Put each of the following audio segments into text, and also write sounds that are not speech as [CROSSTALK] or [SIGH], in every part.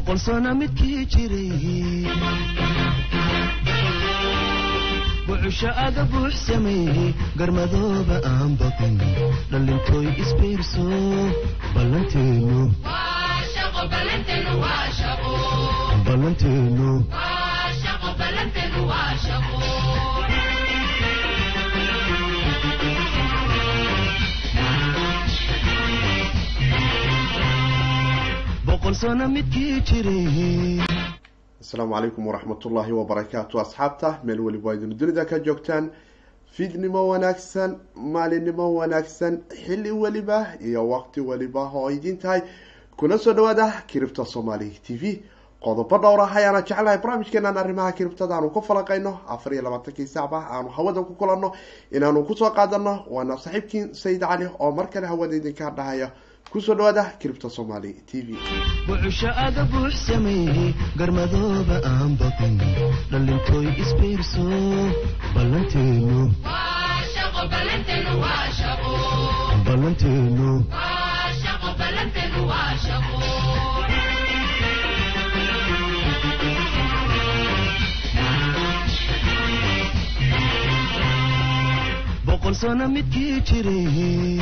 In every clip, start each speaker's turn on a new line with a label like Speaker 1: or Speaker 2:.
Speaker 1: boqol sano midkii jiray bucusho aga buux sameeyey garmadooba aan baqin. Dhallintooy isbiirso ballanteenu ballanteenu
Speaker 2: asalaamu calaykum waraxmatullaahi wabarakaatu asxaabta meel weliba waa idinu dunida ka joogtaan. Fiidnimo wanaagsan maalinimo wanaagsan xilli weliba iyo waqti weliba oo idin tahay. Kuna soo dhawaada kiribta soomaali t v. Qodobo dhowr ah ayaana jeclahay barnaamijkeenan arrimaha kiribtada aanu ku falaqayno afar iyo labaatankii saacba aanu hawada ku kulanno inaanu ku soo qaadano. Waana saaxiibkiin sayid cali oo mar kale hawada idinka dhahaya ku soo dhawaada kiribta soomaali t v.
Speaker 1: Bucusho aga buux sameeyey garmadooba aan baqin dhallintooy isbiirso ballanteenu. Ballanteenu boqol sano midkii jiray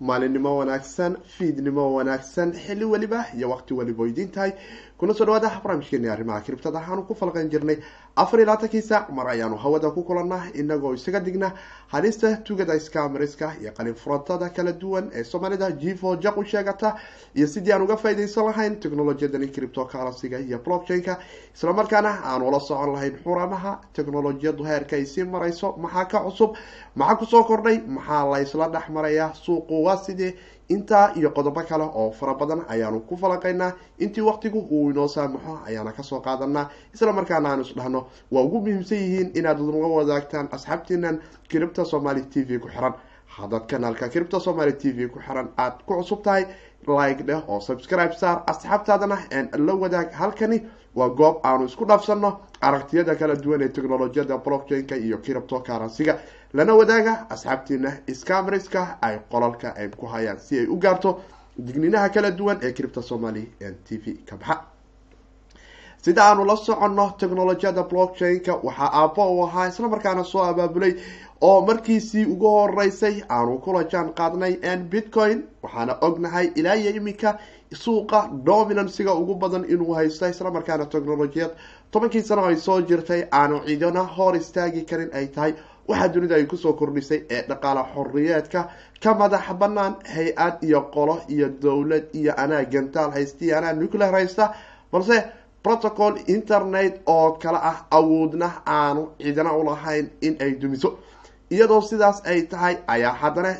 Speaker 2: maalinimo wanaagsan fiidnimo wanaagsan xilli weliba iyo waqti weliba tahay kuna soo dhawaada barnaamijkeeni arrimaha kiribtada waxaanu ku falqan jirnay. Afar iyo labaatankii saac mar ayaanu hawada ku kulannaa inagoo isaga digna halista tugada skamariska iyo qalin furantada kala duwan ee soomaalida jivo jaq u sheegata iyo sidii aan uga faaidaysan lahayn technolojiyadani cripto currencyga iyo blockchain-ka. Islamarkaana aanu la socon lahayn xuranaha technolojiyadu heerka ay sii marayso. Maxaa ka cusub? Maxaa ku soo kordhay? Maxaa la ysla dhex maraya suuqu waa sidee intaa iyo qodobo kale oo fara badan ayaanu ku falaqaynaa intii waqtigu uu inoo saamaxo ayaana ka soo qaadanaa isla markaana aanu isdhahno waa ugu muhiimsan yihiin inaad naga wadaagtaan asxaabtiinan kiribta somaali t v ku xiran. Haddaad kanaalka kiribta somaali t v ku xiran aada ku cusub tahay like dheh oo subscribe saar asxaabtaadana la wadaag halkani waa goob aanu isku dhaafsano aragtiyada kala duwan ee technolojiyada blockchain-ka iyo kiribto karansiga lana wadaaga asxaabtiina scamriska ay qolalka ay ku hayaan si ay u gaarto digninaha kala duwan ee kiribta somali t v ka baxa. Sida aanu la soconno technolojiyada blockchain-ka waxaa aabbo u ahaa isla markaana soo abaabulay oo markiisii ugu horeysay aanu kula jaan qaadnay bitcoin waxaana ognahay ilaa iyo iminka suuqa dominansiga ugu badan inuu haysto islamarkaana technolojiyad tobankii sano ay soo jirtay aanu cidina hor istaagi karin ay tahay waxaa dunida ay ku soo kordhisay ee dhaqaala xoriyeedka ka madax banaan hay'ad iyo qolo iyo dowlad iyo anaa gantaal haysta iyo anaa nuclear haysta. Balse protocol internet oo kale ah awoodna aanu cidina ulahayn in ay dumiso iyadoo sidaas ay tahay ayaa haddana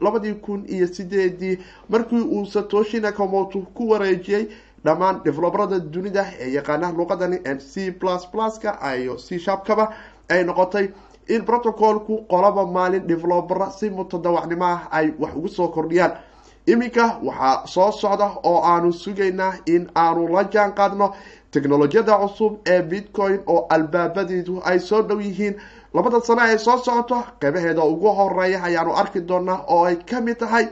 Speaker 2: labadii kun iyo sideedii markii uu satoshi nakamoto ku wareejiyey dhammaan develobarada dunida ee yaqaana luqadani c plus pluska iyo c sharpkaba ay noqotay in protocolku qolaba maalin developera si mutadawacnimo ah ay wax ugu soo kordhiyaan. Iminka waxaa soo socda oo aanu sugaynaa in aanu la jaan qaadno technolojiyada cusub ee bitcoin oo albaabadeedu ay soo dhow yihiin labada sano ay soo socoto qeybaheeda ugu horreeya ayaanu arki doonaa oo ay ka mid tahay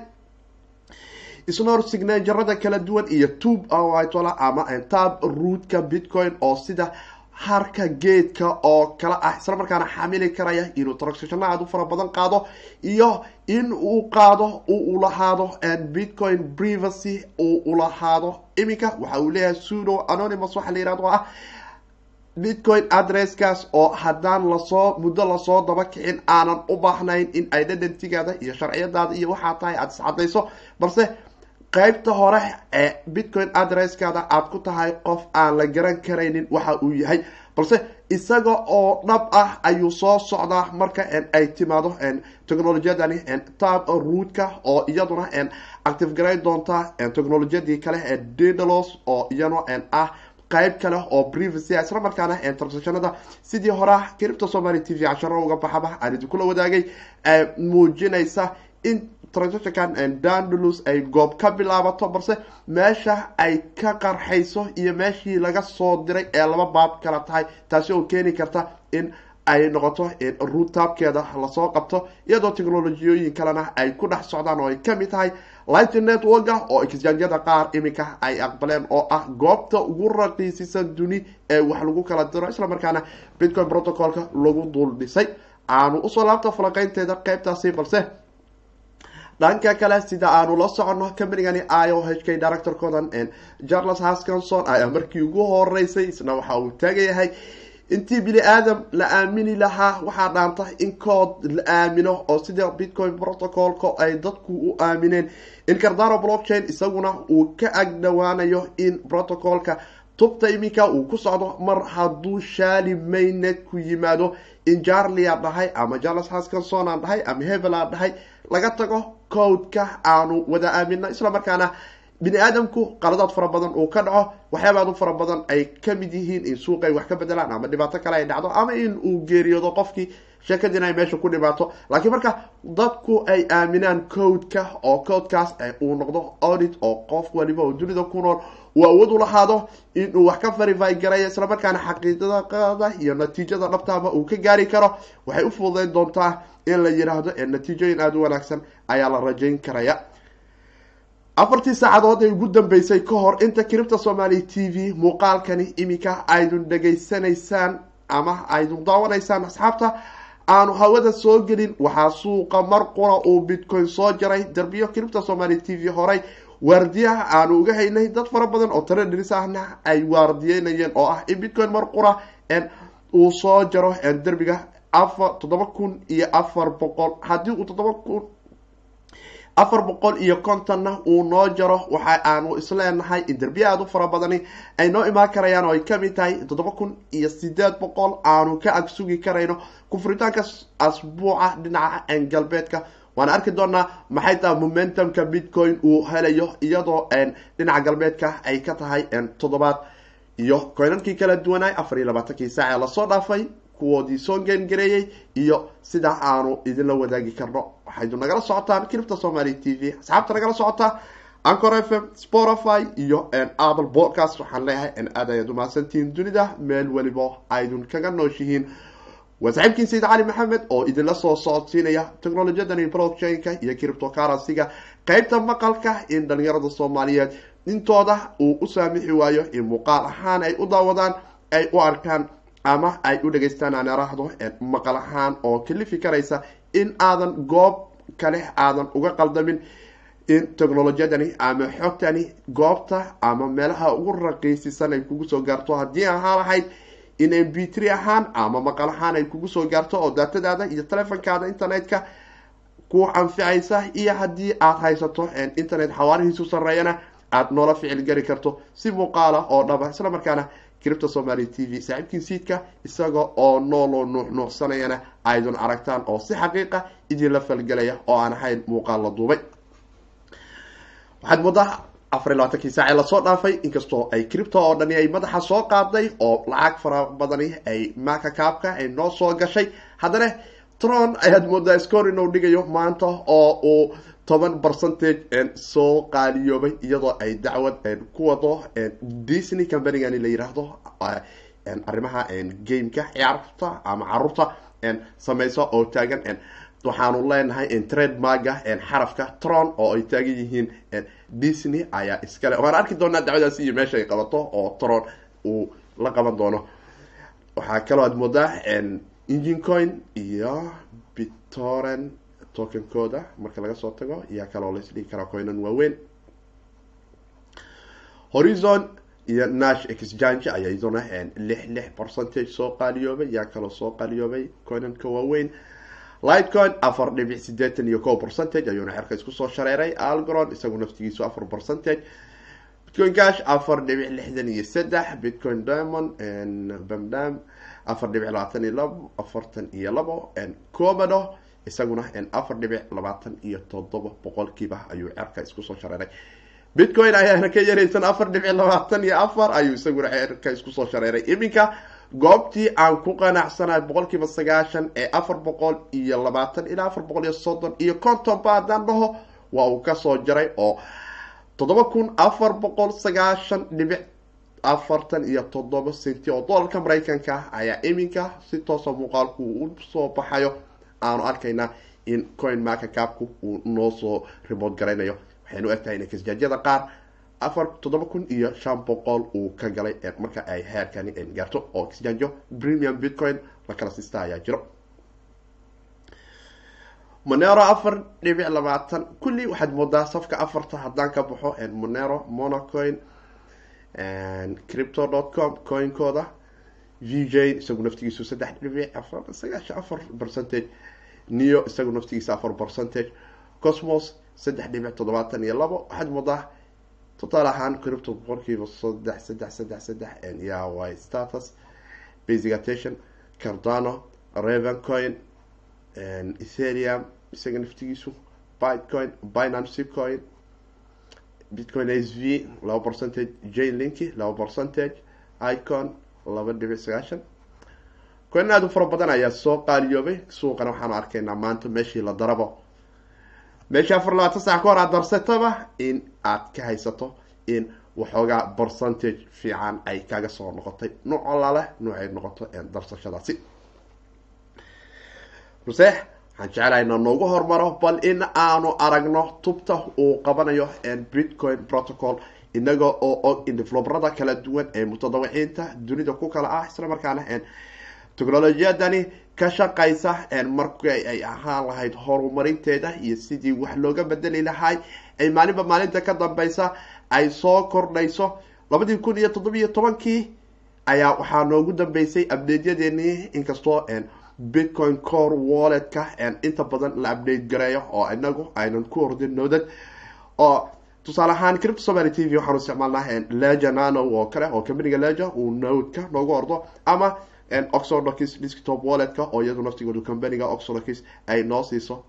Speaker 2: snor signaturada kala duwan iyo tube ama tab ruutka bitcoin oo sida harka geedka oo kale ah isla markaana xamili karaya inuu transaction aad u fara badan qaado iyo in uu qaado uu lahaado bitcoin privacy uu ulahaado iminka waxa uu leeyahay sudo anonymous waxa la yihahdo ah bitcoin adresskaas oo haddaan la soo muddo la soo daba kicin aanan u baahnayn in identigaada iyo sharciyadaada iyo waxaa tahay aada iscadayso. Balse qeybta hore ee bitcoin adresskaada aada ku tahay qof aan la garan karaynin waxa uu yahay. Balse isaga oo dhab ah ayuu soo socdaa marka ay timaado technolojiyadani tab ruutka oo iyaduna active garayn doonta technolojiyadii kale ee daedalus oo iyana ah qeyb kale oo privacy isla markaana transactionada sidii hore cripto somaly t v casharo uga baxaba aan idinkula wadaagay muujinaysa in transactionkan dandalus ay goob ka bilaabato balse meesha ay ka qarxayso iyo meeshii laga soo diray ee laba baab kala tahay taasi oo keeni karta in ay noqoto ruutaabkeeda la soo qabto iyadoo technolojiyooyin kalena ay ku dhex socdaan oo ay ka mid tahay lighting networka oo exchangeyada qaar iminka ay aqbaleen oo ah goobta ugu raqiisisan duni ee wax lagu kala diro. Islamarkaana bitcoin protocolka lagu dul dhisay. Aanu u soo laabta falaqeynteeda qeybtaasi balse dhanka kale sida aanu la socono combanigani i o h k directorkoodan charles haskinson ayaa markii ugu horeysay isna waxa uu taagayahay intii bini aadam la aamini lahaa waxaa dhaanta in kood la aamino oo sida bitcoin protocolka ay dadku u aamineen. In cardano blockchain isaguna uu ka agdhowaanayo in protocolka tubta iminka uu ku socdo mar hadduu shali maynet ku yimaado in jarlia dhahay ama charles haskinson aan dhahay ama hevel aan dhahay laga tago codeka aanu wada aamino isla markaana bini aadamku qaladaad fara badan uu ka dhaco waxyaaba aad u fara badan ay ka mid yihiin in suuq ay wax ka bedelaan ama dhibaato kale ay dhacdo ama in uu geeriyoodo qofkii sheekadiina ay meesha ku dhibaato. Laakiin marka dadku ay aaminaan codeka oo codekaas uu noqdo audit oo qof waliba oo dunida ku nool uu awood u lahaado inuu wax ka verify garayo islamarkaana xaqiiqada iyo natiijada dhabtaaba uu ka gaari karo. Waxay u fududeyn doontaa in la yiraahdo natiijooyin aada u wanaagsan ayaa la rajayn karaya afartii saacadood ay ugu dambeysay ka hor. Inta kiribta somaali t v muuqaalkani iminka aydun dhegaysanaysaan ama aydun daawanaysaan asxaabta aanu hawada soo gelin. Waxaa suuqa mar qura uu bitcoin soo jaray. Darbiyo kiribta somaali t v horay. Waardiyaha aanu uga haynay dad fara badan oo taradhiris ahna ay waardiyeynayeen oo ah in bitcoin mar qura uu soo jaro. Derbiga afar toddoba kun iyo afar boqol. Haddii uu toddoba kun afar boqol iyo kontonna uu noo jaro waxa aanu isleenahay in derbiya aada u fara badani ay noo imaan karayaan oo ay ka mid tahay toddoba kun iyo sideed boqol aanu ka ag sugi karayno kufritaanka asbuuca dhinaca galbeedka waana arki doonaa maxay tahay momentumka bitcoin uu helayo iyadoo dhinaca galbeedka ay ka tahay toddobaad iyo koynankii kala duwanaay afar iyo labaatankii saac ee la soo dhaafay kuwoodii soo geengareeyey iyo sidaa aanu idinla wadaagi karno. Waxaydu nagala socotaan kiribta somaali t v asxaabta nagala socota ancor f m spotify iyo apple podcast. Waxaan leeyahay aad ayaad umahadsantihiin dunida meel weliba aydun kaga nooshihiin. Waa saaxiibkiin sayid cali maxamed oo idinla soo socodsiinaya technolojiyadani blockchain-ka iyo criptocurrency-ga qeybta maqalka in dhalinyarada soomaaliyeed intooda uu u saamixi waayo in muuqaal ahaan ay u daawadaan ay u arkaan ama ay u dhegaystaan aan araahdo maqal ahaan oo kalifi karaysa in aadan goob kale aadan uga qaldamin in technolojiyadani ama xogtani goobta ama meelaha ugu raqiisisan ay kugu soo gaarto. Haddii ahaa lahayd in m b three ahaan ama maqal ahaan ay kugu soo gaarto oo daatadaada iyo telefonkaada internetka ku anficaysa iyo haddii aad haysato internet xawaarihiisu sareeyana aada noola ficil gari karto. Si muuqaala oo dhaba isla markaana cripta somaali t v saaxiibkii siidka isaga oo nooloo nuux nuuxsanayana aydun aragtaan oo si xaqiiqa idinla falgelaya oo aan ahayn muuqaal la duubay. Waxaad moodaa afar iyo labaatankii saace la soo dhaafay inkastoo ay cripto oo dhani ay madaxa soo qaaday oo lacag fara badani ay maka kaabka ay noo soo gashay. Haddana tron ayaad moodaa scor inuu dhigayo maanta oo uu toban percentage soo qaaliyoobay iyadoo ay dacwad ku wado disney companygani la yiraahdo arrimaha gameka ciyaarta ama carruurta sameyso oo taagan waxaanu leenahay trademarga xarafka tron oo ay taagan yihiin disney ayaa iskale. Waan arki doonaa dacwadaasi iyo meesha ay qabato oo tron uu la qaban doono. Waxaa kaloo aad moodaa engine coin iyo bitoren tokenkooda marka laga soo tago yaa kaloo laisdhigi karaa coinan waaweyn. Horizon iyo nash exchange ayaa iyaduna lix lix percentage soo qaaliyoobay yaa kaloo soo qaaliyoobay coinanka waaweyn. Lightcoin afar dhibic sideetan iyo ko percentage ayuuna xerka isku shareeray. Algoron isagu naftigiisu afar percentage. Bitcoin cash afar dhibic lixdan iyo saddex. Bitcoin diamond bamdam afar dhibic labaatan iyo labo afartan iyo labo. Comado isaguna afar dhibic labaatan iyo toddoba boqolkiiba ayuu cerka isku soo shareeray. Bitcoin ayaana ka yaraysan afar dhibic labaatan iyo afar ayuu isaguna cerka isku soo shareeray. Iminka goobtii aan ku qanacsanahay boqolkiiba sagaashan ee afar boqol iyo labaatan ilaa afar boqol iyo soddon iyo konton ba haddaan dhaho waa uu ka soo jaray oo toddoba kun afar boqol sagaashan dhibic afartan iyo toddoba centi oo dollarka maraykanka ayaa iminka si toosa muuqaalku u soo baxayo aanu arkaynaa in coin market capku uu noo soo remote garaynayo. Waxaynu egtahay in kasjaajyada qaar afar toddoba kun iyo shan boqol uu ka galay marka ay heerkani gaarto oo exchanjo premium bitcoin la kala siista ayaa jiro. Monero afar dhibic labaatan kulli waxaad moodaa safka afarta haddaan ka baxo monero monocoin crypto dot com coinkooda v j isagu naftigiisu saddex dhibic afar sagaashan afar percentage neo isagu naftigiisa afar percentage cosmos saddex dhibic toddobaatan iyo labo waxaad moodaa totaal ahaan cripto boqolkiiba saddex saddex saddex saddex yawy status? Basic cardano raven coin isaga naftigiisu bitcoin binance coin bitcoin s v laba percentage jane linki laba percentage icon laba dhibic sagaashan coin aada u fara badan ayaa soo qaaliyoobay suuqana waxaanu arkaynaa maanta meeshii la darabo. Meeshii afar labaatan sac ka hor aad darsataba in aad ka haysato in waxoogaa percentage fiican ay kaga soo noqotay. Nuuc olale nuucay noqoto darsashadaasi. Muse waxaan jecelahay na noogu hormaro bal in aanu aragno tubta uu qabanayo bitcoin protocol inaga oo og in develoberada kala duwan ee mutadawiciinta dunida ku kala ah isla markaana technolojiyadani ka shaqaysa markii ay ahaan lahayd horumarinteeda iyo sidii wax looga bedeli lahay ay maalinba maalinta ka dambeysa ay soo kordhayso. Labadii kun iyo toddobiyo tobankii ayaa waxaa noogu dambeysay updateyadeeni inkastoo bitcoin core walletka inta badan la update gareeyo oo inagu aynan ku ordin noodad oo tusaale ahaan cripto somaly t v waxaanu isticmaalnaa leja nano oo kale oo companiga leja uu nodeka noogu ordo ama oxodox desktop walletka oo iyadu naftigoodu companiga oxodox ay noo siiso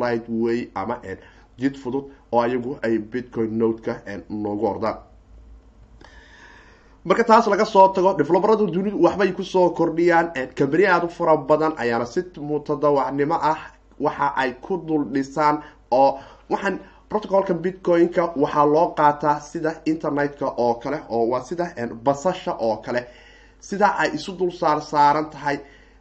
Speaker 2: light way ama jid fudud oo ayagu ay bitcoin nodeka noogu ordaan marka taas laga soo tago develoberadu dunidu waxbay ku soo kordhiyaan company aada u fara badan ayaana si mutadawacnimo ah waxa ay ku dul dhisaan oo waxaan protocolka bitcoin-ka waxaa loo qaataa sida internet-ka oo kale oo waa sida basasha oo kale sida ay isu dul saar saaran tahay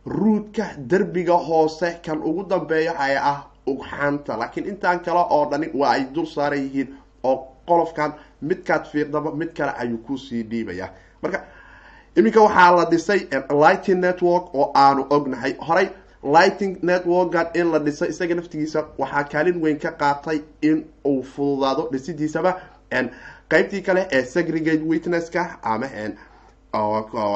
Speaker 2: ruudka derbiga hoose. Kan ugu dambeeyo ay ah ugxaanta laakiin intaan kale oo dhani waa ay dul saaran yihiin oo qolofkan midkaad fiiqdaba mid kale ayuu ku sii dhiibaya. Marka iminka waxaa la dhisay lighting network oo aanu ognahay. Horay lighting networkan in la dhisay isaga naftigiisa waxaa kaalin weyn ka qaatay in uu fududaado dhisidiisaba qeybtii kale ee segregate witnesska ama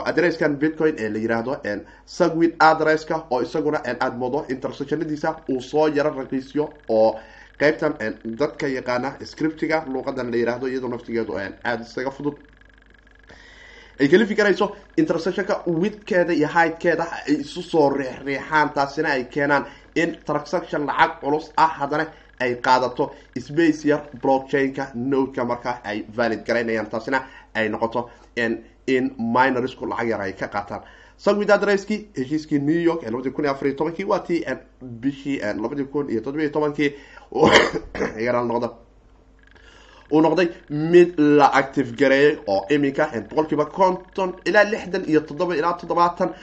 Speaker 2: adresskan bitcoin ee la yiraahdo sagwid adresska oo isaguna aada moodo intersectionadiisa uu soo yaro raqiisyo oo qeybtan dadka yaqaana scriptiga luuqadan la yiraahdo iyadoo naftigeedu aada isaga fudud ay kala fikarayso intersectionka widkeeda iyo hidkeeda ay isu soo riixriixaan taasina ay keenaan in transaction lacag culus ah haddana ay qaadato space yar blockchain-ka nodeka markaa ay valid garaynayaan taasina ay noqoto in minorsku lacag yar ay ka qaataan. Sagwid adresskii heshiiskii new york ee labadii kun iyo afariyo tobankii waa tii bishii labadii kun iyo toddobiyo tobankii [COUGHS] yaraal noqda uu noqday mid la active gareeyay oo iminka boqol kiiba konton ilaa lixdan iyo toddoba ilaa toddobaatan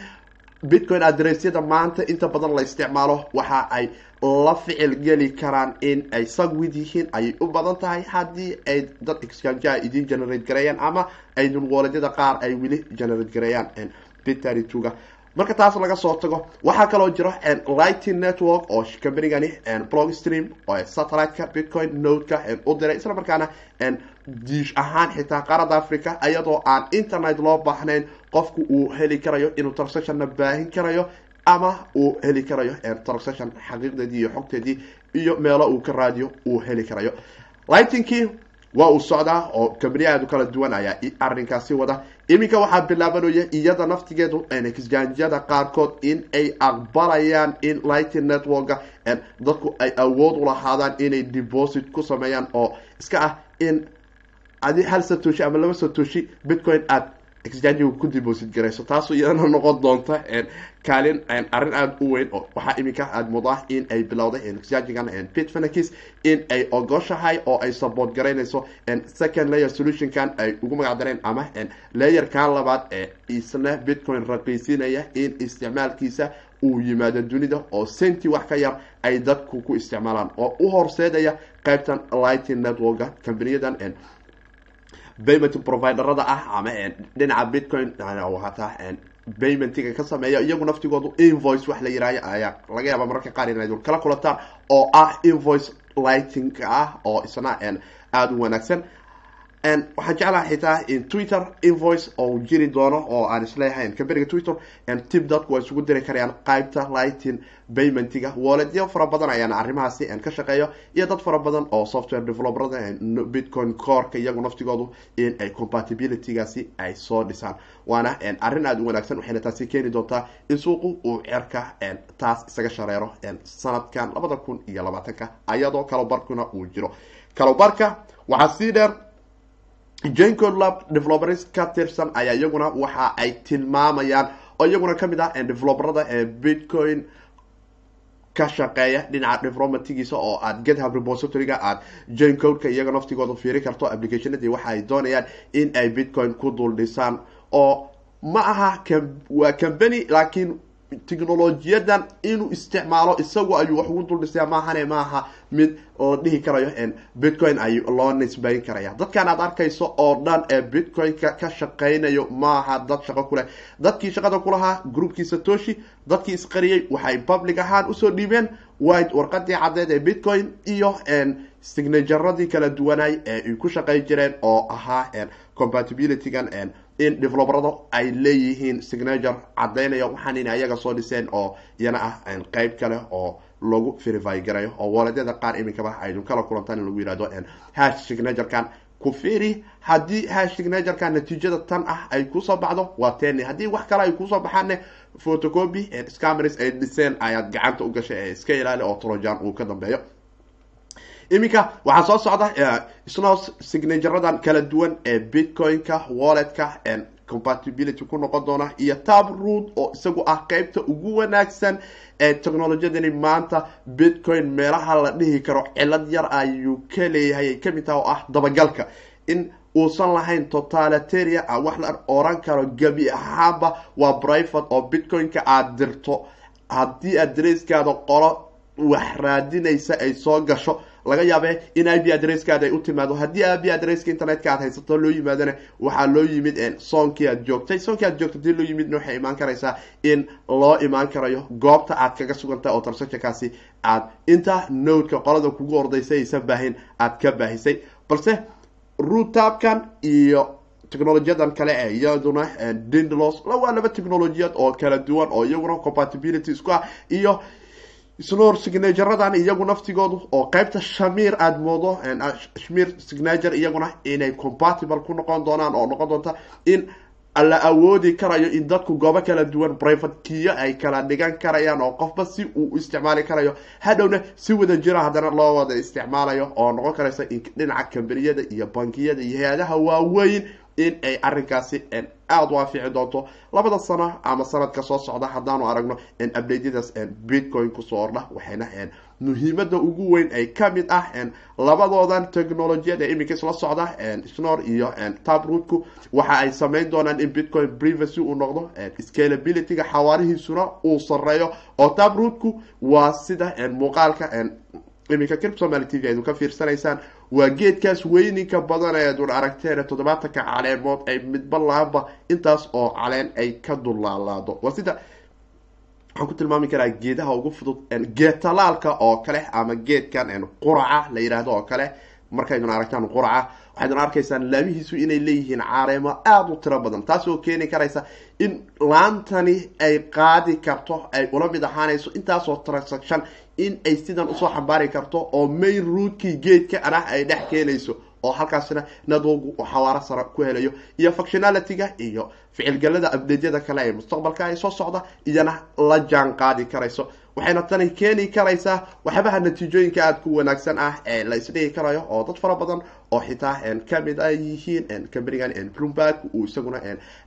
Speaker 2: bitcoin adressyada maanta inta badan la isticmaalo waxa ay la ficil geli karaan in ay sagwid yihiin ayay u badan tahay haddii ay dad exchangeha idin generate gareeyaan ama ay dunwooledyada qaar ay weli generate gareeyaan bittarituga marka taas laga soo tago waxaa kaloo jiro lighting network oo combanigani blogstream oo satellite-ka bitcoin nodeka u diray isla markaana diish ahaan xitaa qaarada africa iyadoo aan internet loo baahnayn qofku uu heli karayo inuu transactionna baahin karayo ama uu heli karayo transaction xaqiiqdeedii iyo xogteedii iyo meelo uu ka raadiyo uu heli karayo. Lightingkii waa uu socdaa oo company aada u kala duwan ayaa arrinkaasi wada. Iminka waxaa bilaabanaya iyada naftigeedu exjanjyada qaarkood in ay aqbalayaan in lighting networka dadku ay awood ulahaadaan inay deposit ku sameeyaan oo iska ah in adi hal satoshi ama laba satoshi bitcoin aad exchangiga ku deposit garayso taasoo iyadana noqon doonta kaalin arrin aada u weyn oo waxaa iminka aada mudaa in ay bilowday exchangigan bitfanakis in ay ogoshahay oo ay support garaynayso second layer solutionkan ay ugu magac dareen ama layerkan labaad ee isna bitcoin raqiisinaya in isticmaalkiisa uu yimaado dunida oo senti wax ka yar ay dadku ku isticmaalaan oo u horseedaya qaybtan lighting networka companiyadan payment providerada ah ama dhinaca bitcoin hataa paymentiga ka sameeya iyagu naftigoodu invoice wax la yihahyo ayaa laga yaaba mararka qaar inaad kala kulataan oo ah invoice lightingka ah oo isna aada u wanaagsan waxaan jeclaha xitaa in twitter invoice oo jiri doono oo aan is leeyahay kamberiga twitter tib dadku waa isugu diri karayaan qaybta lighting paymentiga. Walletyo fara badan ayaana arrimahaasi ka shaqeeyo iyo dad fara badan oo software developerada bitcoin coreka iyagu naftigoodu in ay compatibilitygaasi ay soo dhisaan. Waana arrin aada u wanaagsan waxayna taasi keeni doontaa in suuqu uu cerka taas isaga shareero sanadkan labada kun iyo labaatanka ayadoo kalobarkuna uu jiro. Kalobarka waxaa sii dheer jancod lab developers ka tirsan ayaa iyaguna waxa ay tilmaamayaan oo iyaguna ka mid ah developerada ee bitcoin ka shaqeeya dhinaca developmentigiisa oo aad gethub repositoryga aad jancodeka iyaga naftigooda fiiri karto applicationadii waxa ay doonayaan in ay bitcoin ku dul dhisaan oo ma aha waa company laakiin technolojiyadan inuu isticmaalo isagu ayuu wax ugu duldhisaya maahane maaha mid la dhihi karayo bitcoin ay loo nisbayn karaya dadkan aad arkayso oo dhan ee bitcoin-ka ka shaqaynayo maaha dad shaqo kuleh dadkii shaqada kulahaa groupkii satoshi dadkii isqariyey waxay public ahaan u soo dhiibeen white warqadii caddeed ee bitcoin iyo signajaradii kala duwanay ee ay ku shaqayn jireen oo ahaa compatibilitygan in developerada ay leeyihiin signature cadaynaya waxaan in ayaga soo dhiseen oo iyana ah qeyb kale oo lagu verify garayo oo waladyada qaar iminkaba aynu kala kulantaan in lagu yihahdo hash signaturekan ku fiiri haddii hash signaturekan natiijada tan ah ay ku soo baxdo waa ten haddii wax kale ay ku soo baxaanne photocopy scamers ay dhiseen ayaad gacanta u gashay ee iska ilaali oo trojan uu ka dambeeyo iminka waxaa soo socda snow signaturadan kala duwan ee bitcoin-ka walletka compatibility ku noqon doona iyo tab root oo isagu ah qeybta ugu wanaagsan ee technolojiyadani maanta bitcoin meelaha la dhihi karo cilad yar ayuu ka leeyahay ay ka mid taha oo ah dabagalka. In uusan lahayn totalitarian a wax la oran karo gebi ahaanba waa private oo bitcoin-ka aada dirto. Haddii adresskaada qolo wax raadinaysa ay soo gasho laga yaabe in ib adresskaada ay u timaado. Haddii ib adresska internetka aad haysato loo yimaadona waxaa loo yimid soonkii aad joogtay. Soonkii aad joogto haddii loo yimidna waxay imaan karaysaa in loo imaan karayo goobta aad kaga sugantay oo transactionkaasi aad inta nodeka qolada kugu ordaysa aysan baahin aad ka baahisay. Balse rutabkan iyo technolojiyadan kale ee iyaduna dindlos waa laba technolojiyad oo kala duwan oo iyaguna compatibility isku ah iyo snor signaturadan iyagu naftigoodu oo qeybta shamir aada moodo shmir signature iyaguna inay compatible ku noqon doonaan oo noqon doonta in la awoodi karayo in dadku goobo kala duwan private kiyo ay kala dhigan karayaan oo qofba si uu isticmaali karayo. Hadhowna si wada jira haddana loo wada isticmaalayo oo noqon karaysa dhinaca kambaniyada iyo bankiyada iyo hay'adaha waaweyn in ay arrinkaasi aada waafici doonto. Labada sano ama sanadka soo socda haddaanu aragno updateyadaas bitcoin ku soo ordha waxayna muhiimada ugu weyn ay ka mid ah labadoodan technolojiyad ee iminka isla socda snor iyo taprootku. Waxa ay sameyn doonaan in bitcoin privacy uu noqdo scalabilityga xawaarihiisuna uu sareeyo oo taprootku waa sida muuqaalka iminka crip somaly t v aydu ka fiirsanaysaan waa geedkaas weyninka badan eedun aragteen toddobaatanka caleemood ay midba laaba intaas oo caleen ay ka dullaalaado waa sida waxaan ku tilmaami karaa geedaha ugu fudud geed talaalka oo kale ama geedkan quraca la yidhaahdo oo kale. Markaydun aragtaan quraca waxaydun arkaysaan laamihiisu inay leeyihiin careemo aada u tiro badan taas oo keeni karaysa in laantani ay qaadi karto ay ula mid ahaanayso intaasoo transaction in ay sidan u soo xambaari karto oo main roodkii geedka anah ay dhex keenayso oo halkaasina network uu xawaaro sare ku helayo iyo functionalityga iyo ficilgalada abdeedyada kale ee mustaqbalka ay soo socda iyana la jaan qaadi karayso. Waxayna tani keeni karaysaa waxyaabaha natiijooyinka aada ku wanaagsan ah ee la isdhigi karayo oo dad fara badan oo xitaa ka mid ay yihiin companigan bloomberg uu isaguna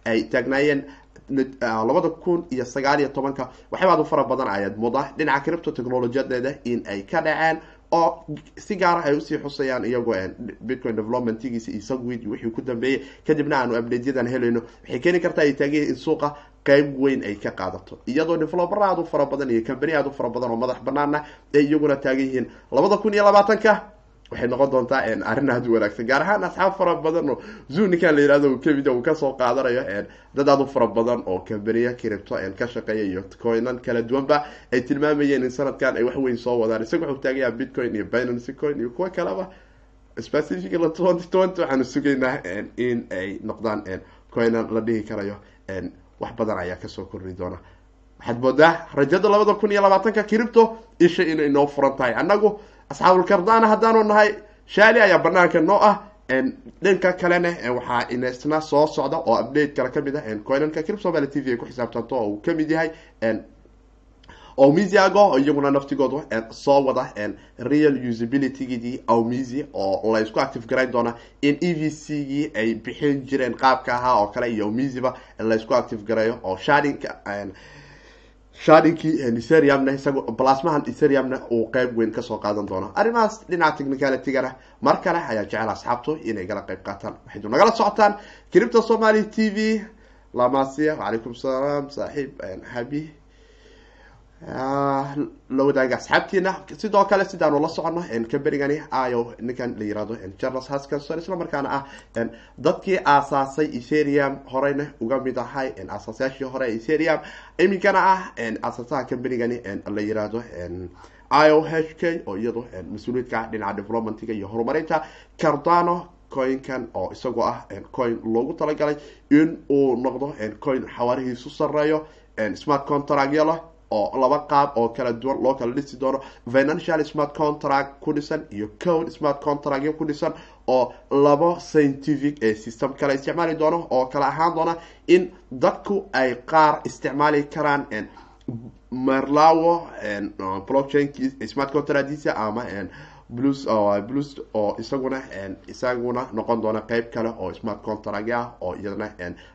Speaker 2: ay taagnaayeen labada kun iyo sagaal iyo tobanka waxyaaba ad fara badan ayaad muda dhinaca cripto technologiyadeeda in ay ka dhaceen oo si gaara ay u sii xusayaan iyagoo bitcoin developmentgiisa iyo sagwid wixii ku dambeeyey kadibna aanu abdeedyadan helayno waxay keeni kartaa ay taagiya in suuqa qeyb weyn ay ka qaadato. Iyadoo developer aada u fara badan iyo company aada u fara badan oo madax banaana ay iyaguna taagan yihiin. Labada kun iyo labaatanka waxay noqon doontaa arrin aada u wanaagsan. Gaar ahaan asxaab fara badan oo zoo ninkan la yihahdo ka mid uu ka soo qaadanayo dad aada u fara badan oo companiya cripto ka shaqeeya iyo coinan kala duwanba ay tilmaamayeen in sanadkan ay wax weyn soo wadaan. Isaga wuxuu taagaya bitcoin iyo binancy coin iyo kuwa kaleba. Specifically twenty twenty waxaanu sugaynaa in ay noqdaan coinan la dhihi karayo. Wax badan ayaa ka soo kordhi doona. Waxaad moodaa rajada labada kun iyo labaatanka cripto isha inay noo furan tahay. Annagu asxaabulkardana haddaanu nahay shaali ayaa banaanka noo ah dhanka kalena waxaa inesna soo socda oo update kale ka mid ah coinanka crip somaly t v ay ku xisaabtanto oo uu ka mid yahay omisiago iyaguna naftigoodu soo wada real usabilitygidii omisi oo la isku active garayn doona in e v c gii ay bixin jireen qaabka ahaa oo kale iyo omisiba la isku active garayo oo shadinka shadinkii eteriumna isaga blasmahan eteriumna uu qeyb weyn ka soo qaadan doono. Arrimahaas dhinaca technicalitygana mar kale ayaa jecel asxaabtu inay gala qeyb qaataan. Waxaydu nagala socotaan cripta somaly t v. Lamasiya wacalaykum salaam saaxiib habi la wadaaga asxaabtiina. Sidoo kale sidaanu la socono combanigani ayo ninkan la yiraahdo charles haskinson isla markaana ah dadkii aasaasay etherium horeyna uga mid ahay aasaasayaashii hore etherium iminkana ah aasaasaha combanigani la yiraahdo io h k oo iyado mas'uuliyiedka dhinaca developmentga iyo horumarinta. Cardano coinkan oo isagoo ah coin loogu talagalay in uu noqdo coin xawaarihiisu sareeyo smart contractyala oo laba qaab oo kala duwan loo kala dhisi doono. Financial smart contract ku dhisan iyo code smart contractyo ku dhisan oo labo scientific ee system kala isticmaali doono oo kala ahaan doona in dadku ay qaar isticmaali karaan merlawo blockchain smart contractisa ama blues blues oo isaguna isaguna noqon doona qeyb kale oo smart contract ah oo iyadana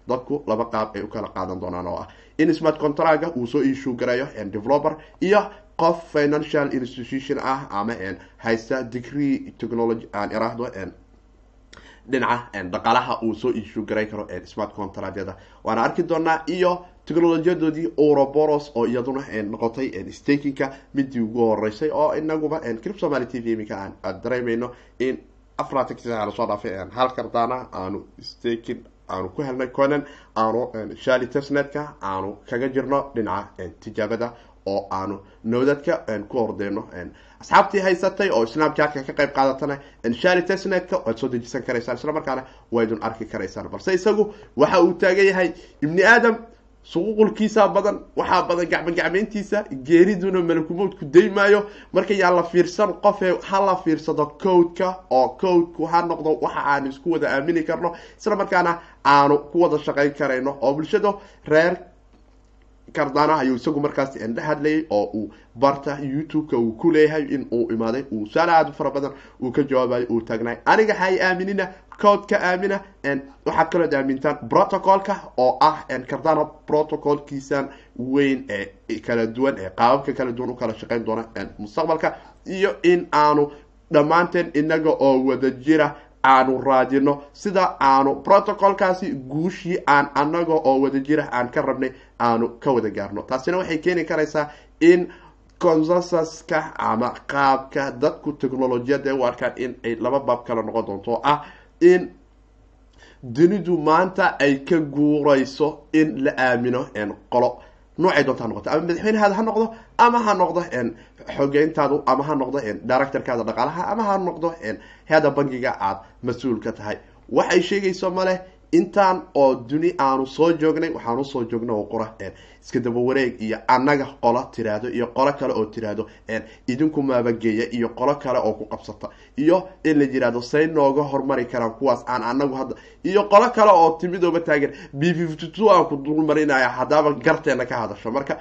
Speaker 2: dadku laba qaab ay u kala qaadan doonaan oo ah. In smart contractga uu soo issue garayo developer iyo qof financial institution ah ama haysta degree technology aan iraahdo dhinaca dhaqaalaha uu soo issue garay karo smart contractyada. Waana arki doonaa iyo technolojiyadoodii ouroboros oo iyaduna noqotay stakinka midii ugu horeysay oo inaguba crip somaly t v iminka aan dareemayno in afartanki sana soo dhaafay hal kardana aanu staking aanu ku helnay conan aanu shali tesnetka aanu kaga jirno dhinaca tijaabada oo aanu nowdadka ku ordeyno asxaabtii haysatay oo snapchatka ka qayb qaadatana shali tesnetka waad soo dejisan karaysaan isla markaana waydun arki karaysaan balse isagu waxa uu taagan yahay ibni aadam suququlkiisa badan waxaa badan gacmo gacmeyntiisa geeriduna malakumowdku daymaayo marka yaa la fiirsan qofe ha la fiirsado codeka oo codku ha noqdo waxa aanu isku wada aamini karno isla markaana aanu ku wada shaqeyn karayno. Oo bulshada reer cardana ayuu isagu markaas indha hadlayay oo uu barta youtube-ka uu ku leeyahay in uu imaaday. Uu u fara badan uu ka jawaabayo uu taagnaay aniga hay aaminina codeka aamina waxaad kalood aamintaan protocolka oo ah cardano protocolkiisan weyn ee kala duwan ee qaababka kala duwan u kala shaqeyn doona mustaqbalka iyo in aanu dhammaanteen inaga oo wada jira aanu raadino sida aanu protocolkaasi guushii aan anaga oo wada jira aan ka rabnay aanu ka wada gaarno. Taasina waxay keeni karaysaa in consensuska ama qaabka dadku technolojiyada u arkaan in ay laba baab kala noqon doonto. Oo ah in dunidu maanta ay ka guurayso in la aamino qolo. Noocay doonta ha noqoto. Ama madaxweynehaada ha noqdo ama ha noqdo xogeyntaadu ama ha noqdo directorkaada dhaqaalaha ama ha noqdo heada bankiga aad mas'uul ka tahay. Waxay sheegayso male intaan oo duni aanu soo joognay waxaan u soo joogna oo qura iska daba wareeg iyo annaga qolo tiraahdo iyo qolo kale oo tiraahdo idinku maabageeya iyo qolo kale oo ku qabsata iyo in la yiraahdo say nooga hormari karaan kuwaas aan anagu hadda iyo qolo kale oo timidooba taagan b fifty two aan ku dulmarinaya haddaaba garteena ka hadasho. Marka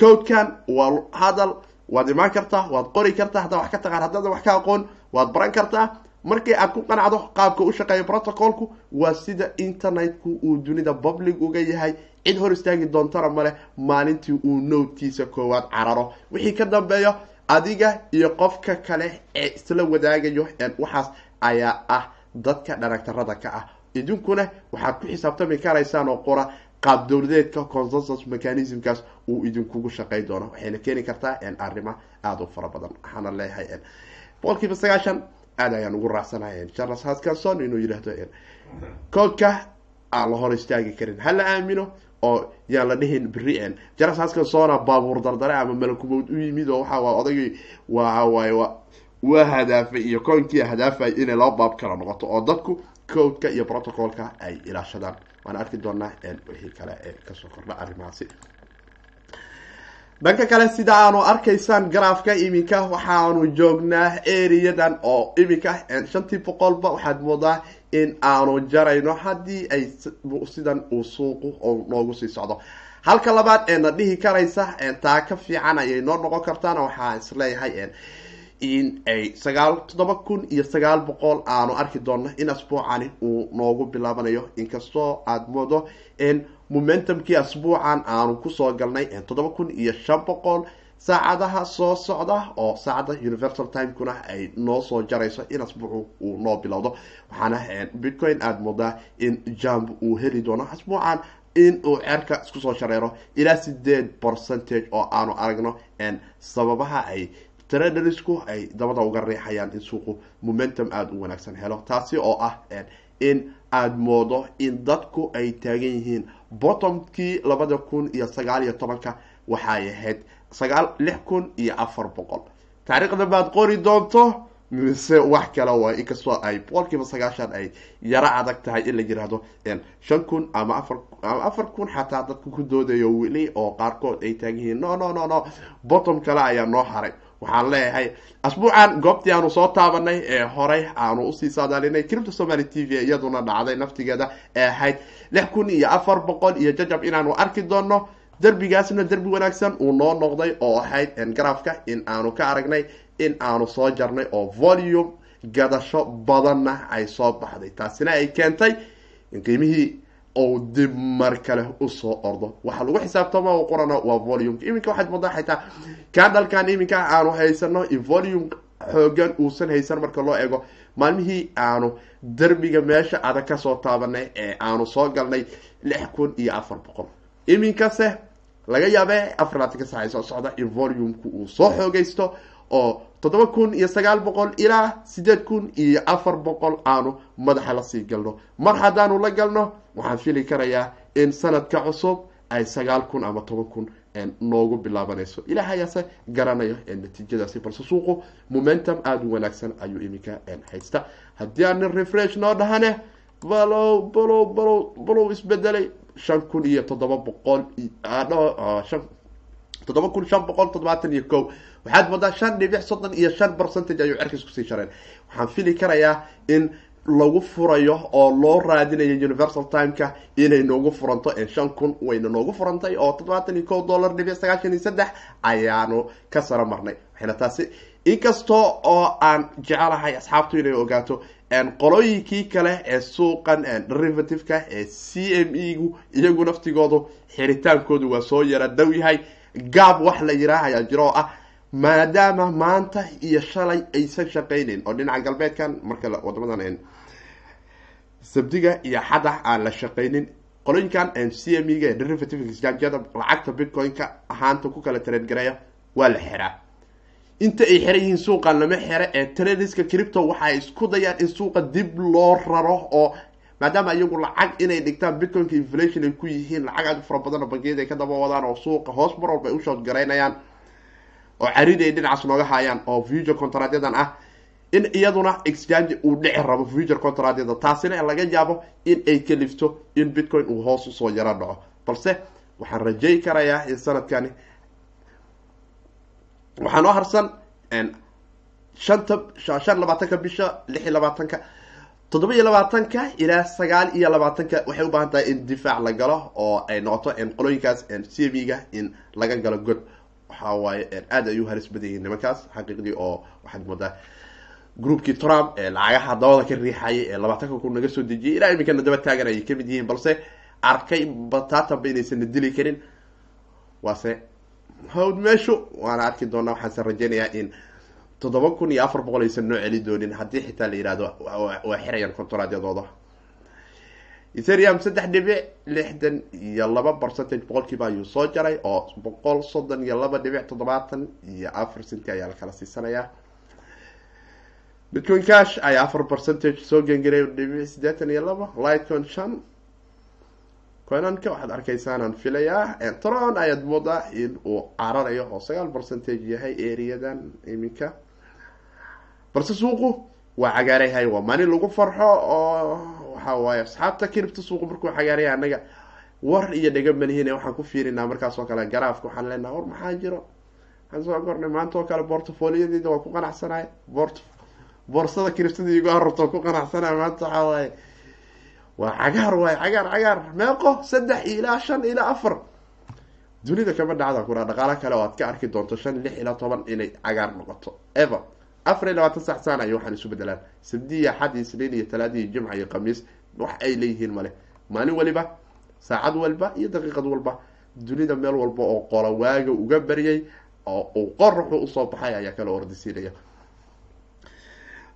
Speaker 2: codkan waa hadal waad imaan kartaa waad qori kartaa haddaa wax ka taqaan haddaadan wax ka aqoon waad baran kartaa markii aad ku qanacdo qaabka u shaqeeya protocolku waa sida internetku uu dunida public uga yahay. Cid hor istaagi doontana male maalintii uu nowtkiisa koowaad cararo. Wixii ka dambeeyo adiga iyo qofka kale ee isla wadaagayo waxaas ayaa ah dadka dharagtarada ka ah. Idinkuna waxaad ku xisaabtami karaysaan oo qora qaab dowladeedka consensus mechanismkaas uu idinkugu shaqey doono. Waxayna keeni kartaa arrimo aada u fara badan waxaana leeyahay boqol kiiba sagaashan aad ayaan ugu raacsanahay. Charles haskinson inuu yidhaahdo koodka aan la hor istaagi karin. Hala aamino oo yaan la dhihin beri charles haskinsona baabuur dardare ama malakumowd u yimid oo waxa odaygii waawaaye waa hadaafay iyo koonkii hadaafay inay laba baab kala noqoto oo dadku codeka iyo protocolka ay ilaashadaan. Waan arki doonaa wixii kale ee ka soo kordha arrimahaasi dhanka kale sida aanu arkaysaan garaafka iminka waxaanu joognaa eriyadan oo iminka shantii boqolba waxaad moodaa in aanu jarayno haddii ay sidan uu suuqu noogu sii socdo. Halka labaad ee na dhihi karaysa taa ka fiican ayay noo noqon kartaana waxaa is leeyahay in ay sagaal toddoba kun iyo sagaal boqol aanu arki doonno in asbuucani uu noogu bilaabanayo. Inkastoo aada moodo in momentumkii asbuucan aanu ku soo galnay toddoba kun iyo shan boqol saacadaha soo socda oo saacadda universal timekuna ay noo soo jarayso in asbuucu uu noo bilowdo. Waxaana bitcoin aada moodaa in jamb uu heli doono asbuucan in uu cerka isku soo shareero ilaa sideed percentage oo aanu aragno sababaha ay tradersku ay dabada uga riixayaan in suuqu momentum aada u wanaagsan helo. Taasi oo ah in aada moodo in dadku ay taagan yihiin bottomkii labada kun iyo sagaal iyo tobanka waxay ahayd sagaal lix kun iyo afar boqol. Taariikhda baad qori doonto mise wax kale waay inkastoo ay boqolkiiba sagaashan ay yaro adag tahay in la yiraahdo shan kun ama afar ama afar kun xataa dadku ku doodayo weli oo qaarkood ay taagan yihiin. No no no no. Bottom kale ayaa noo haray waxaan leeyahay asbuucan goobtii aanu soo taabanay ee horey aanu u sii saadaalinay cripto somaly t v iyaduna dhacday naftigeeda ee ahayd lix kun iyo afar boqol iyo jajab inaanu arki doono derbigaasna derbi wanaagsan uu noo noqday oo ahayd garaafka in aanu ka aragnay in aanu soo jarnay oo volume gadasho badanna ay soo baxday. Taasina ay keentay in qiimihii ou dib mar kale u soo ordo. Waxaa lagu xisaabtama u qorana waa volumeka. Iminka waxaad moodaa xataa candalkan iminka aanu haysano in volume xoogan uusan haysan marka loo eego maalmihii aanu derbiga meesha adag ka soo taabanay ee aanu soo galnay lix kun iyo afar boqol. Iminkase laga yaabe afar laatanka saacay soo socda in volumku uu soo xoogaysto oo toddoba kun iyo sagaal boqol ilaa sideed kun iyo afar boqol aanu madaxa la sii galno. Mar haddaanu la galno waxaan fili karayaa in sanadka cusub ay sagaal kun ama toban kun noogu bilaabanayso. Ilaah ayaase garanayo natiijadaasi balse suuqu momentum aada u wanaagsan ayuu iminka haysta haddii aanin refresh noo dhahane balow balow balow balow isbedelay. Shan kun iyo toddoba boqol shan toddoba kun shan boqol toddobaatan iyo ko waxaad moodaa shan dhibic soddon iyo shan percentage ayuu cerkiis ku sii shareen. Waxaan fili karayaa in lagu furayo oo loo raadinayo universal timeka inay noogu furanto shan kun wayna noogu furantay oo toddobaatan iyo ko dollar dhibic sagaashan iyo saddex ayaanu ka saro marnay. Waxayna taasi inkastoo oo aan jecelahay asxaabtu inay ogaato qolooyinkii kale ee suuqan derivativeka ee c m e gu iyagu naftigoodu xiritaankoodu waa soo yara dow yahay. Gaab wax la yiraa ayaa jiro oo ah maadaama maanta iyo shalay aysan shaqeyneyn oo dhinaca galbeedkan marka wadamadan sabdiga iyo xada aan la shaqeynin qolooyinkan ga ee derivative exchangeada lacagta bitcoin-ka ahaanta ku kala tareedgareeya waa la xiraa inta ay xiran yihiin suuqan lama xere ee tradiska cripto waxay isku dayaan in suuqa dib loo raro oo maadaama iyagu lacag inay dhigtaan bitcoinka inflation ay ku yihiin lacag aad u fara badan oo bangiyada ay ka daba wadaan oo suuqa hoos mar walba ay ushood garaynayaan oo carid ay dhinacaas nooga haayaan oo video contractyadan ah in iyaduna exchange uu dhici rabo future contractyada taasina laga yaabo in ay kalifto in bitcoin uu hoos u soo yaro dhaco. Balse waxaan rajay karayaa in sanadkani. Waxaa noo harsan shanta shan labaatanka bisha lix iyo labaatanka toddoba iyo labaatanka ilaa sagaal iyo labaatanka waxay u baahan tahay in difaac la galo oo ay noqoto qolooyinkaas c m ga in laga galo god. Waxa waaye aada ay u halis badan yihiin nimankaas xaqiiqdii oo waxaad moodaa groupkii trump ee lacagaha dabada ka riixayay ee labaatanka kun naga soo dejiyay ilaa iminkana daba taagan ayay ka mid yihiin balse arkay bataatanba inaysana dili karin. Waase hawd meeshu waana arki doonaa waxaanse rajeynayaa in toddoba kun iyo afar boqol aysan noo celi doonin haddii xitaa la yihahdo waa xirayaan kontoraadyadooda etherium saddex dhibic lixdan iyo laba percentage boqolkiiba ayuu soo jaray oo boqol soddon iyo laba dhibic toddobaatan iyo afar centi ayaa la kala siisanayaa bitcoin cash ayaa afar percentage soo gengaray dhibic siddeetan iyo laba lightcon shan coinanka waxaad arkaysaanaan filayaa tron ayaad moodaa in uu cararayo oo sagaal percentage yahay areadan iminka. Balse suuqu waa cagaarayahay waa maalin lagu farxo oo waxa waaye asxaabta kiribta suuqu markuu cagaaraya anaga war iyo dhega malihin waxaan ku fiirinaa markaas kale garaafka waxaan leenaha war maxaa jiro? Waxaan soo kornay maanta oo kale portfoliyadeyda waa ku qanacsanahay bort boorsada kiribtada igu arabto ku qanacsanahay maanta waxaa waaye. Waa cagaar waay cagaar cagaar. Meeqo saddex ilaa shan ilaa afar. Dunida kama dhacda kuna dhaqaalo kale oo aad ka arki doonto shan lix ilaa toban inay cagaar noqoto. Ever. Afar iyo labaatan sac saan ay waxaan isu bedelaan sabdiya axad iyo isniin iyo talaada iyo jimca iyo khamiis wax ay leeyihiin male maalin waliba saacad walba iyo daqiiqad walba dunida meel walba oo qola waaga uga baryay oo uu qoraxu u soo baxay ayaa kala ordisiinaya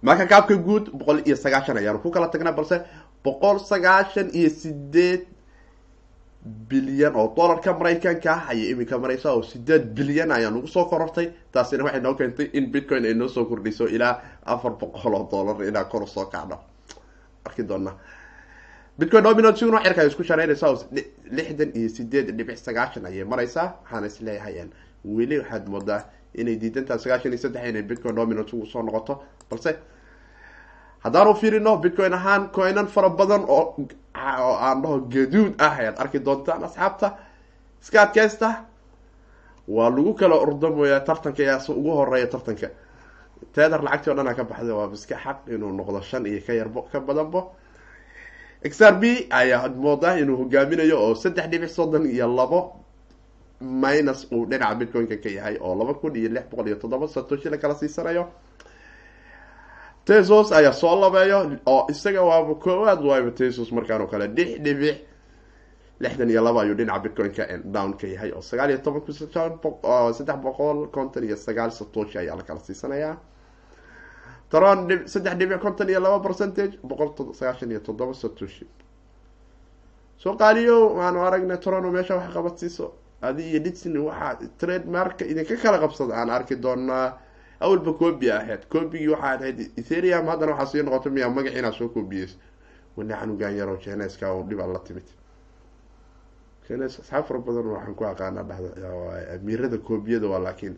Speaker 2: marka kaabka guud boqol iyo sagaashan ayaanu ku kala tagnaa balse boqol sagaashan iyo sideed bilyan oo dollarka maraykanka ah ayay iminka mareysa oo sideed bilyan ayaa nagu soo korortay. Taasina waxay noo keentay in bitcoin ay noo soo kordhiso ilaa afar boqol oo dollar ilaa kor u soo kacdo arki doona bitcoin dominant siguna xirka ay isku shareynaysa oo lixdan iyo sideed dhibic sagaashan ayay mareysaa waxaana is leeyahay weli waxaad moodaa inay diidantaha sagaashan iyo saddex inay bitcoin dominant ugu soo noqoto balse haddaanu fiirino bitcoin ahaan coinan fara badan oo oo aan dhaho gaduud ah ayaad arki doontaan asxaabta iska adkaysta waa lagu kala ordamooyaa tartanka ayaa ugu horreeya tartanka teedar lacagtii o dhan a ka baxday waa iska xaq inuu noqdo shan iyo ka yarbo ka badanbo x r b ayaa moodaa inuu hogaaminayo oo saddex dhibic soddon iyo labo minus uu dhinaca bitcoin-ka ka yahay oo laba kun iyo lix boqol iyo toddoba satoshi la kala siisanayo tesos ayaa soo labeeyo oo isaga waaba koowaad waayba tesos markaan oo kale dhix dhibic lixdan iyo laba ayuu dhinaca bitcoin-ka down ka yahay oo sagaal iyo toban kun saddex boqol konton iyo sagaal satoshi ayaa la kala siisanayaa tron saddex dhibic konton iyo laba percentage boqol sagaashan iyo toddoba satoshi. Soo qaaliyo waanu aragnay trono meesha wax qabadsiiso adi iyo disney waxaa trade marka idinka kala qabsada aan arki doonaa awalba coobi ahayd. Coobigii waxaad ahayd etherium haddana waxaa sii noqota miyaa magaci inaad soo koobiyeyso. Wana canugaan yaro jeneska oo dhib aan la timid. Jenes asxaab fara badan waxaan ku aqaanaa dhahda amiirada koobiyada waa laakiin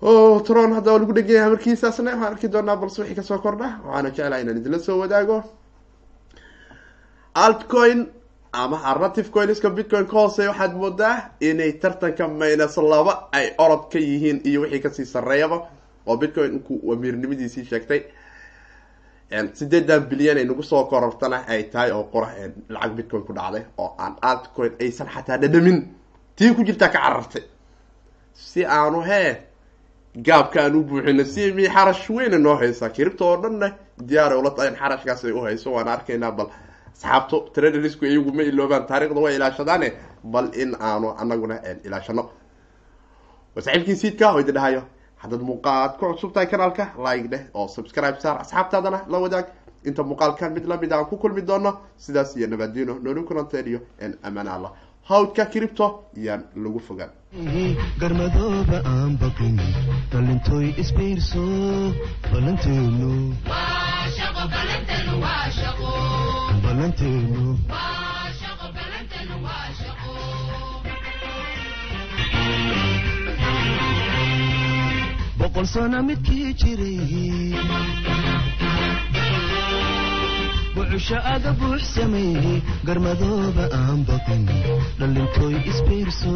Speaker 2: o tron hadda waa lagu dhegan yahay markiisaasna waxaan arki doonaa balse wixii ka soo kordha waxaana jeclaha inaan idinla soo wadaago. Altcoin ama arnative coinska bitcoin ka hooseeya waxaad moodaa inay tartanka minus laba ay orod ka yihiin iyo wixii ka sii sareeyaba oo bitcoin inkuu amiirnimadiisii sheegtay. Sideedan bilyan ay nagu soo korortana ay tahay oo qora lacag bitcoin ku dhacday oo aan altcoin aysan xataa dhadhamin. Tii ku jirtaa ka carartay. Si aanu hee gaabka aan u buuxino si mi xarash weyna noo haysaa kiribta oo dhanna diyaar ula tahay in xarashkaas ay uhayso waan arkaynaa bal asxaabto traderisku iyagu ma iloobaan taarikhda way ilaashadaane bal in aanu anaguna ilaashano. Waa saaxiibkii siidka oo idin dhahayo. Haddaad muuqaad ku cusub tahay kanaalka like dheh oo subscribe saar asxaabtaadana la wadaag. Inta muuqaalkan mid la mid aan ku kulmi doono sidaas iyo nabadino nooli kulanteen iyo amaan allah. Hawdka kiribto iyaan lagu fogaan.
Speaker 1: Garmadooba aan baqin dhalintooy isbiirso ballanteenu ballanteenu boqol sano midkii jiray bucusho aga buux sameeyey garmadooba aan baqin dhalintooy isbiirso